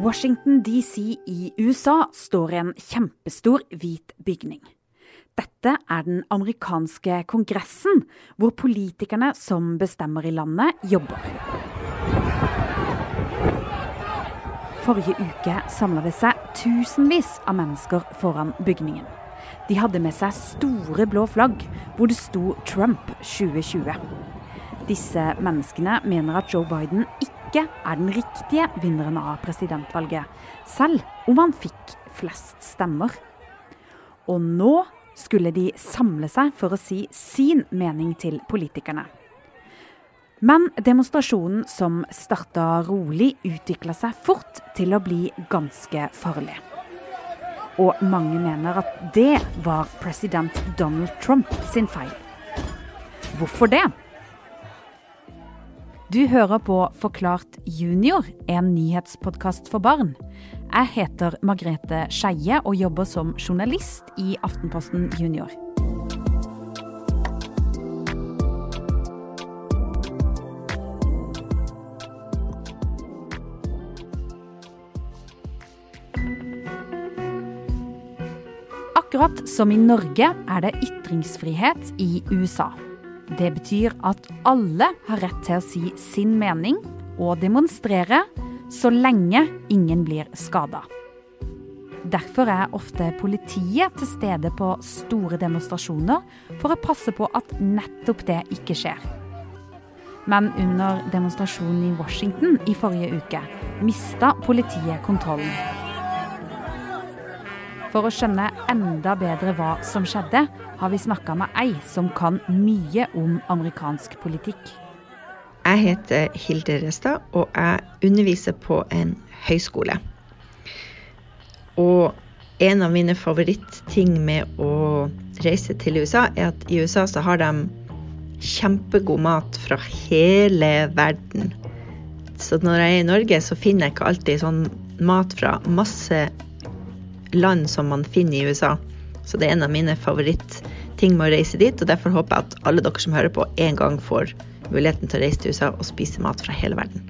Washington DC i USA står en kjempestor hvit bygning. Dette er den amerikanske kongressen, hvor politikerne som bestemmer i landet, jobber. Forrige uke samla det seg tusenvis av mennesker foran bygningen. De hadde med seg store blå flagg hvor det sto 'Trump 2020'. Disse menneskene mener at Joe Biden ikke er den riktige vinneren av presidentvalget, selv om han fikk flest stemmer. Og nå skulle de samle seg for å si sin mening til politikerne. Men demonstrasjonen som starta rolig, utvikla seg fort til å bli ganske farlig. Og mange mener at det var president Donald Trump sin feil. Hvorfor det? Du hører på Forklart junior, en nyhetspodkast for barn. Jeg heter Margrethe Skeie og jobber som journalist i Aftenposten Junior. Akkurat som i Norge er det ytringsfrihet i USA. Det betyr at alle har rett til å si sin mening og demonstrere, så lenge ingen blir skada. Derfor er ofte politiet til stede på store demonstrasjoner for å passe på at nettopp det ikke skjer. Men under demonstrasjonen i Washington i forrige uke mista politiet kontrollen. For å skjønne enda bedre hva som skjedde, har vi snakka med ei som kan mye om amerikansk politikk. Jeg heter Hilde Restad, og jeg underviser på en høyskole. Og en av mine favorittting med å reise til USA, er at i USA så har de kjempegod mat fra hele verden. Så når jeg er i Norge, så finner jeg ikke alltid sånn mat fra masse land som man finner i USA. Så det er en av mine favorittting med å reise dit, og derfor håper jeg at alle dere som hører på, en gang får muligheten til å reise til USA og spise mat fra hele verden.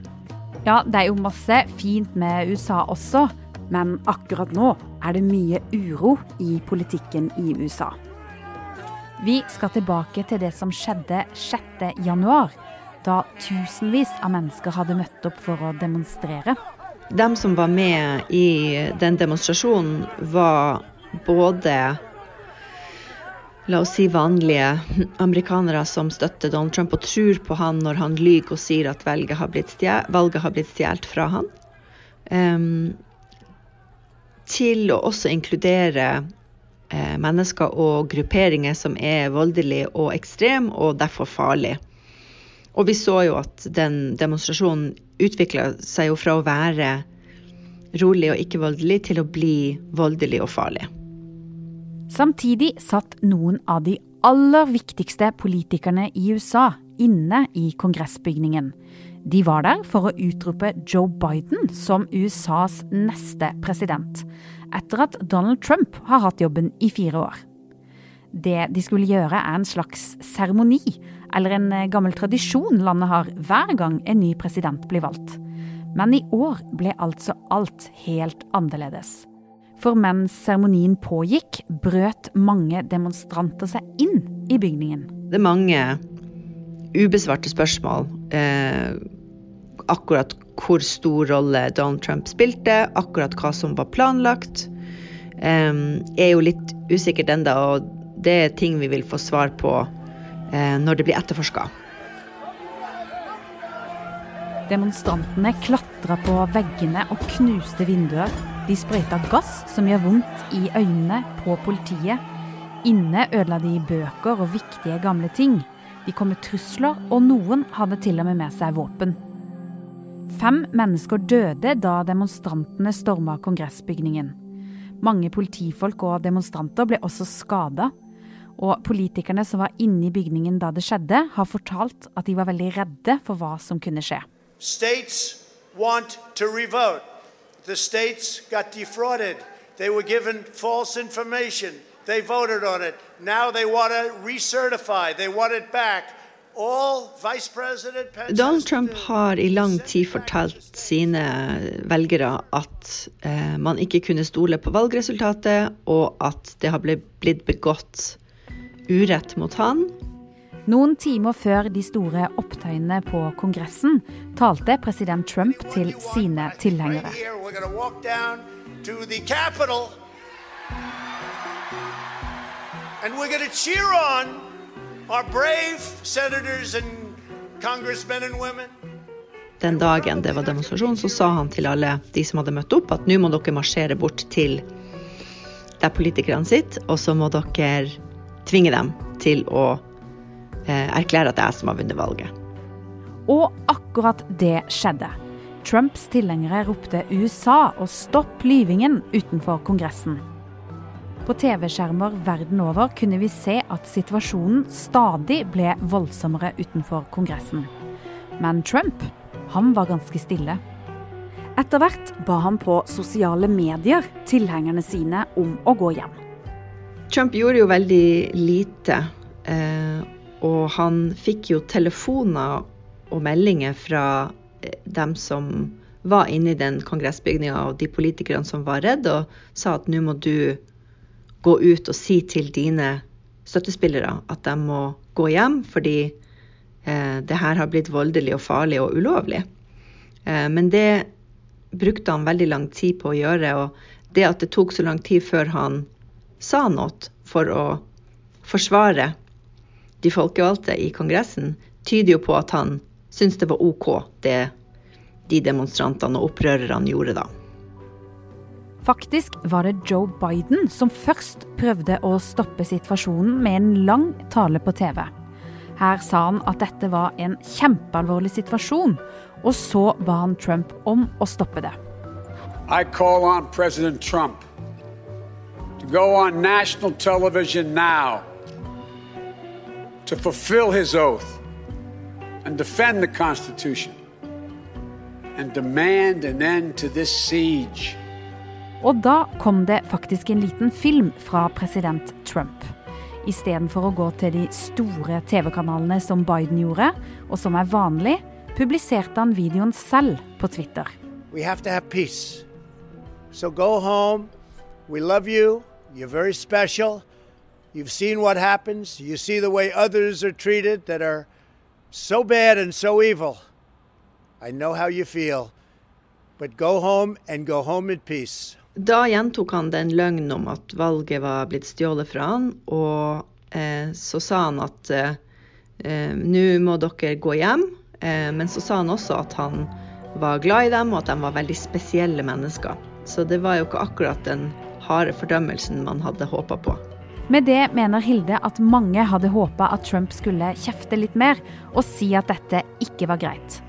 Ja, det er jo masse fint med USA også, men akkurat nå er det mye uro i politikken i USA. Vi skal tilbake til det som skjedde 6.1, da tusenvis av mennesker hadde møtt opp for å demonstrere. De som var med i den demonstrasjonen, var både La oss si vanlige amerikanere som støtter Donald Trump og tror på han når han lyver og sier at valget har blitt stjålet fra han. Um, til å også inkludere eh, mennesker og grupperinger som er voldelige og ekstreme, og derfor farlige. Og vi så jo at den demonstrasjonen utvikla seg jo fra å være rolig og ikke voldelig til å bli voldelig og farlig. Samtidig satt noen av de aller viktigste politikerne i USA inne i kongressbygningen. De var der for å utrope Joe Biden som USAs neste president, etter at Donald Trump har hatt jobben i fire år. Det de skulle gjøre, er en slags seremoni, eller en eh, gammel tradisjon landet har hver gang en ny president blir valgt. Men i år ble altså alt helt annerledes. For mens seremonien pågikk, brøt mange demonstranter seg inn i bygningen. Det er mange ubesvarte spørsmål. Eh, akkurat hvor stor rolle Donald Trump spilte, akkurat hva som var planlagt, eh, er jo litt usikkert ennå. Og det er ting vi vil få svar på når det blir etterforska. Demonstrantene klatra på veggene og knuste vinduer. De sprøyta gass som gjør vondt i øynene på politiet. Inne ødela de bøker og viktige gamle ting. De kom med trusler, og noen hadde til og med med seg våpen. Fem mennesker døde da demonstrantene storma kongressbygningen. Mange politifolk og demonstranter ble også skada. Og politikerne som var inne i bygningen da det skjedde, har fortalt at de var veldig redde for hva som kunne skje. States want to revote. The states got defrauded. They were given false information. They voted on it. Now they want to recertify. They want it back. Donald Trump har i lang tid fortalt sine velgere at eh, man ikke kunne stole på valgresultatet, og at det har blitt begått urett mot han. Noen timer før de store opptøyene på Kongressen talte president Trump til sine tilhengere. And we're going to cheer on our brave senators and congressmen and women. Den dagen det var demonstrasjon, så sa han til alle de som hadde møtt opp, at nå må dere marsjere bort til der politikerne sitter, og så må dere tvinge dem til å eh, erklære at det er jeg som har vunnet valget. Og akkurat det skjedde. Trumps tilhengere ropte USA og stopp lyvingen utenfor Kongressen. På TV-skjermer verden over kunne vi se at situasjonen stadig ble voldsommere utenfor Kongressen. Men Trump, han var ganske stille. Etter hvert ba han på sosiale medier tilhengerne sine om å gå hjem. Trump gjorde jo veldig lite. Eh, og han fikk jo telefoner og meldinger fra eh, dem som var inne i den kongressbygninga, og de politikerne som var redde, og sa at nå må du gå ut og si til dine støttespillere at de må gå hjem fordi eh, det her har blitt voldelig og farlig og ulovlig. Eh, men det brukte han veldig lang tid på å gjøre. Og det at det tok så lang tid før han sa noe for å forsvare de folkevalgte i Kongressen, tyder jo på at han syntes det var OK, det de demonstrantene og opprørerne gjorde da. Faktisk var det Joe Biden som først prøvde å stoppe situasjonen med en lang tale på TV. Her sa han at dette var en kjempealvorlig situasjon, og så ba han Trump om å stoppe det. I call on President Trump go on national television now to fulfill his oath and defend the Constitution and demand an end to this siege. Og da kom det faktisk en liten film fra president Trump. Istedenfor å gå til de store TV-kanalene som Biden gjorde, og som er vanlig, publiserte han videoen selv på Twitter. We have to have peace. So go home. We love you. You're very special. You've seen what happens. You see the way others are treated that are so bad and so evil. I know how you feel. But go home and go home in peace. Da gjentok han den løgnen om at valget var blitt stjålet fra han, og eh, så sa han at eh, eh, nå må dere gå hjem. Eh, men så sa han også at han var glad i dem, og at de var veldig spesielle mennesker. Så det var jo ikke akkurat den harde fordømmelsen man hadde håpa på. Med det mener Hilde at mange hadde håpa at Trump skulle kjefte litt mer og si at dette ikke var greit.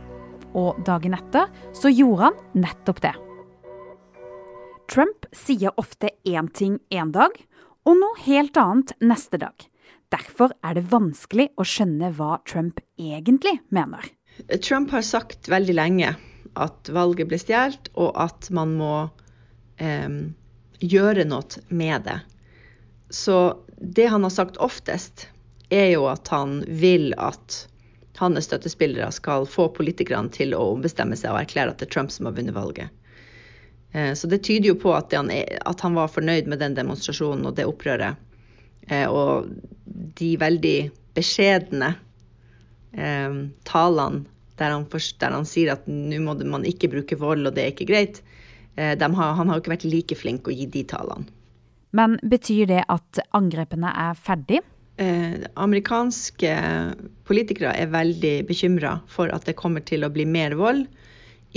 Og dagen etter så gjorde han nettopp det. Trump sier ofte én ting én dag, og noe helt annet neste dag. Derfor er det vanskelig å skjønne hva Trump egentlig mener. Trump har sagt veldig lenge at valget ble stjålet, og at man må eh, gjøre noe med det. Så det han har sagt oftest, er jo at han vil at hans støttespillere skal få politikerne til å ombestemme seg og erklære at det er Trump som har vunnet valget. Eh, så det tyder jo på at han, at han, var fornøyd med den demonstrasjonen og det opprøret. Eh, og de veldig beskjedne eh, talene der han, der han, sier at nå må man ikke bruke vold og det er ikke greit, har, han har ikke vært like flink å gi de talene. Men betyr det at angrepene er ferdig? Eh, amerikanske politikere er veldig bekymra for at det kommer til å bli mer vold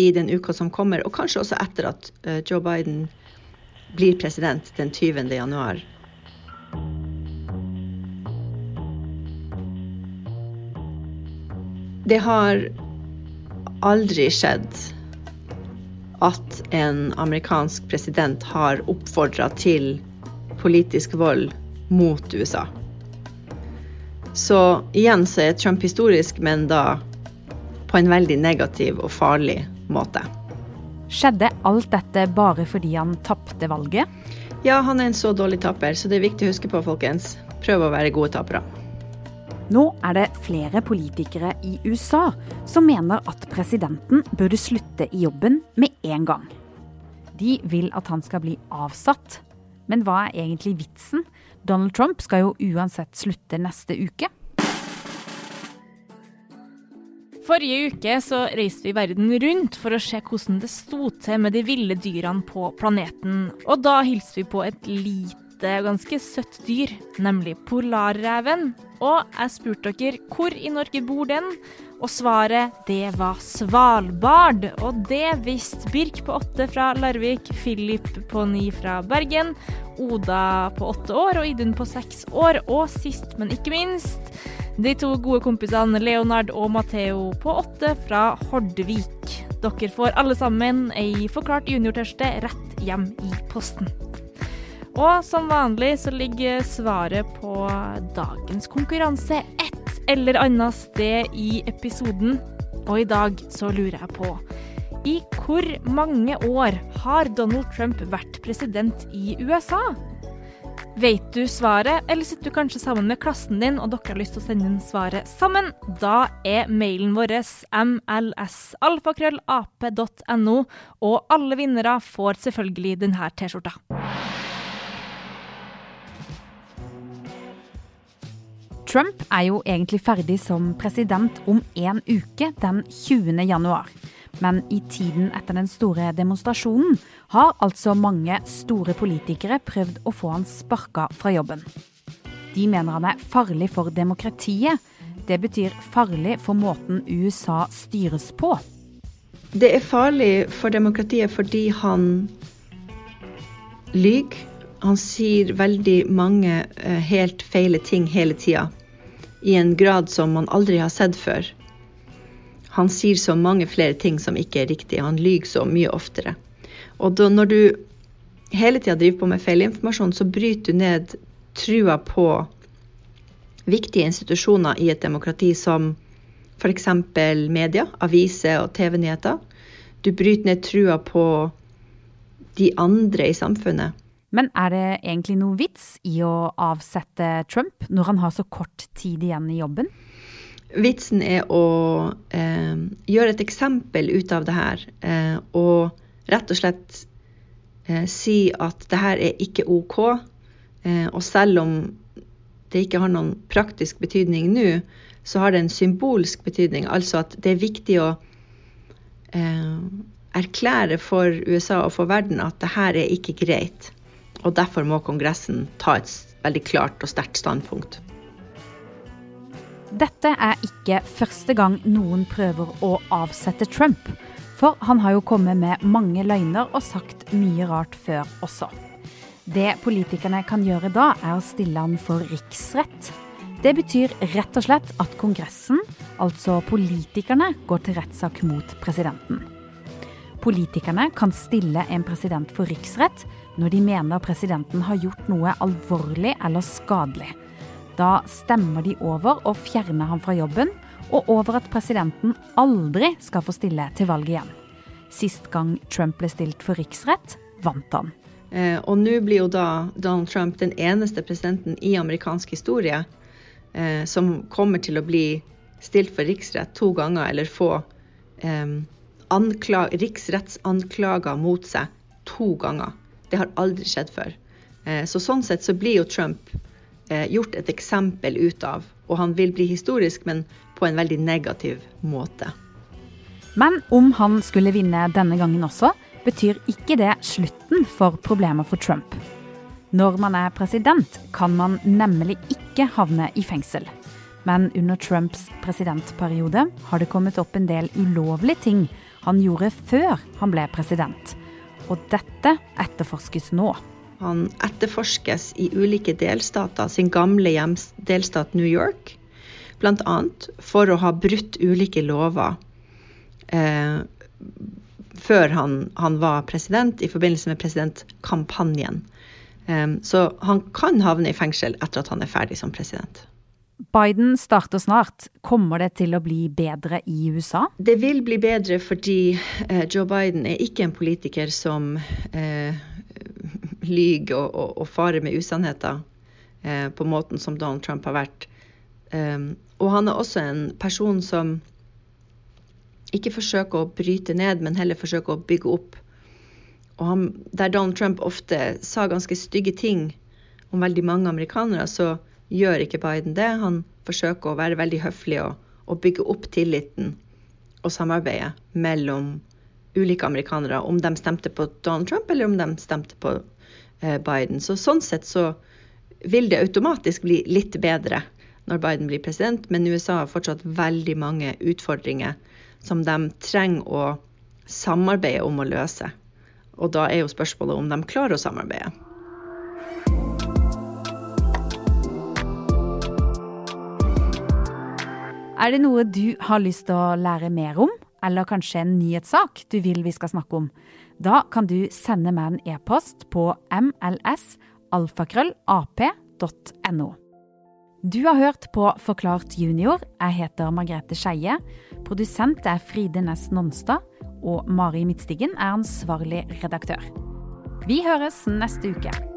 i den uka som kommer, og kanskje også etter at uh, Joe Biden blir president den 20. januar. Det har aldri skjedd at en amerikansk president har oppfordra til politisk vold mot USA. Så igjen så er Trump historisk, men da på en veldig negativ og farlig måte. Skjedde alt dette bare fordi han tapte valget? Ja, han er en så dårlig taper, så det er viktig å huske på, folkens. Prøv å være gode tapere. Nå er det flere politikere i USA som mener at presidenten burde slutte i jobben med en gang. De vil at han skal bli avsatt. Men hva er egentlig vitsen? Donald Trump skal jo uansett slutte neste uke. Forrige uke så reiste vi verden rundt for å se hvordan det sto til med de ville dyrene på planeten. Og da hilste vi på et lite og ganske søtt dyr, nemlig polarreven. Og jeg spurte dere hvor i Norge bor den, og svaret det var Svalbard. Og det visste Birk på åtte fra Larvik, Philip på ni fra Bergen, Oda på åtte år og Idun på seks år, og sist, men ikke minst de to gode kompisene Leonard og Matheo på åtte fra Hordvik. Dere får alle sammen ei forklart juniortørste rett hjem i posten. Og som vanlig så ligger svaret på dagens konkurranse ett eller annet sted i episoden. Og i dag så lurer jeg på i hvor mange år har Donald Trump vært president i USA? Vet du svaret, eller sitter du kanskje sammen med klassen din og dere har lyst til å sende inn svaret sammen? Da er mailen vår mlsalfakrøllap.no, og alle vinnere får selvfølgelig denne T-skjorta. Trump er jo egentlig ferdig som president om en uke, den 20. januar. Men i tiden etter den store demonstrasjonen har altså mange store politikere prøvd å få han sparka fra jobben. De mener han er farlig for demokratiet. Det betyr farlig for måten USA styres på. Det er farlig for demokratiet fordi han lyver. Han sier veldig mange eh, helt feile ting hele tida. I en grad som man aldri har sett før. Han sier så mange flere ting som ikke er riktig. Han lyver så mye oftere. Og da, når du hele tida driver på med feilinformasjon, så bryter du ned trua på viktige institusjoner i et demokrati som f.eks. media, aviser og TV-nyheter. Du bryter ned trua på de andre i samfunnet. Men er det egentlig noe vits i å avsette Trump når han har så kort tid igjen i jobben? Vitsen er å eh, gjøre et eksempel ut av det her. Eh, og rett og slett eh, si at det her er ikke OK. Eh, og selv om det ikke har noen praktisk betydning nå, så har det en symbolsk betydning. Altså at det er viktig å eh, erklære for USA og for verden at det her er ikke greit. Og derfor må Kongressen ta et veldig klart og sterkt standpunkt. Dette er ikke første gang noen prøver å avsette Trump. For han har jo kommet med mange løgner og sagt mye rart før også. Det politikerne kan gjøre da, er å stille han for riksrett. Det betyr rett og slett at Kongressen, altså politikerne, går til rettssak mot presidenten. Politikerne kan stille en president for riksrett når de mener presidenten har gjort noe alvorlig eller skadelig. Da stemmer de over å fjerne ham fra jobben, og over at presidenten aldri skal få stille til valg igjen. Sist gang Trump ble stilt for riksrett, vant han. Eh, og nå blir jo da Donald Trump den eneste presidenten i amerikansk historie eh, som kommer til å bli stilt for riksrett to ganger, eller få eh, riksrettsanklager mot seg to ganger. Det har aldri skjedd før. Eh, så sånn sett så blir jo Trump eh, gjort et eksempel ut av. Og han vil bli historisk, men på en veldig negativ måte. Men om han skulle vinne denne gangen også, betyr ikke det slutten for problemer for Trump. Når man er president, kan man nemlig ikke havne i fengsel. Men under Trumps presidentperiode har det kommet opp en del ulovlige ting han gjorde før han ble president. Og dette etterforskes nå. Han etterforskes i ulike delstater, sin gamle delstat New York, bl.a. for å ha brutt ulike lover eh, før han, han, var president, i forbindelse med presidentkampanjen. Eh, så han kan havne i fengsel etter at han er ferdig som president. Biden starter snart. Kommer det til å bli bedre i USA? Det vil bli bedre fordi eh, Joe Biden er ikke en politiker som eh, lyver og, og, og, farer med usannheter eh, på måten som Donald Trump har vært. Um, og han er også en person som ikke forsøker å bryte ned, men heller forsøker å bygge opp. Han, der Donald Trump ofte sa ganske stygge ting om veldig mange amerikanere, så gjør ikke Biden det. Han forsøker å være veldig høflig og, og bygge opp tilliten og samarbeidet mellom ulike amerikanere, om de stemte på Donald Trump eller om de stemte på eh, Biden. Så sånn sett så vil det automatisk bli litt bedre når Biden blir president, men USA har fortsatt veldig mange utfordringer som de trenger å samarbeide om å løse. Og da er jo spørsmålet om de klarer å samarbeide. Er det noe du har lyst til å lære mer om, eller kanskje en nyhetssak du vil vi skal snakke om? Da kan du sende meg en e-post på mlsalfakrøllap.no. Du har hørt på Forklart junior. Jeg heter Margrethe Skeie. Produsent er Fride Næss Nonstad. Og Mari Midtstigen er ansvarlig redaktør. Vi høres neste uke.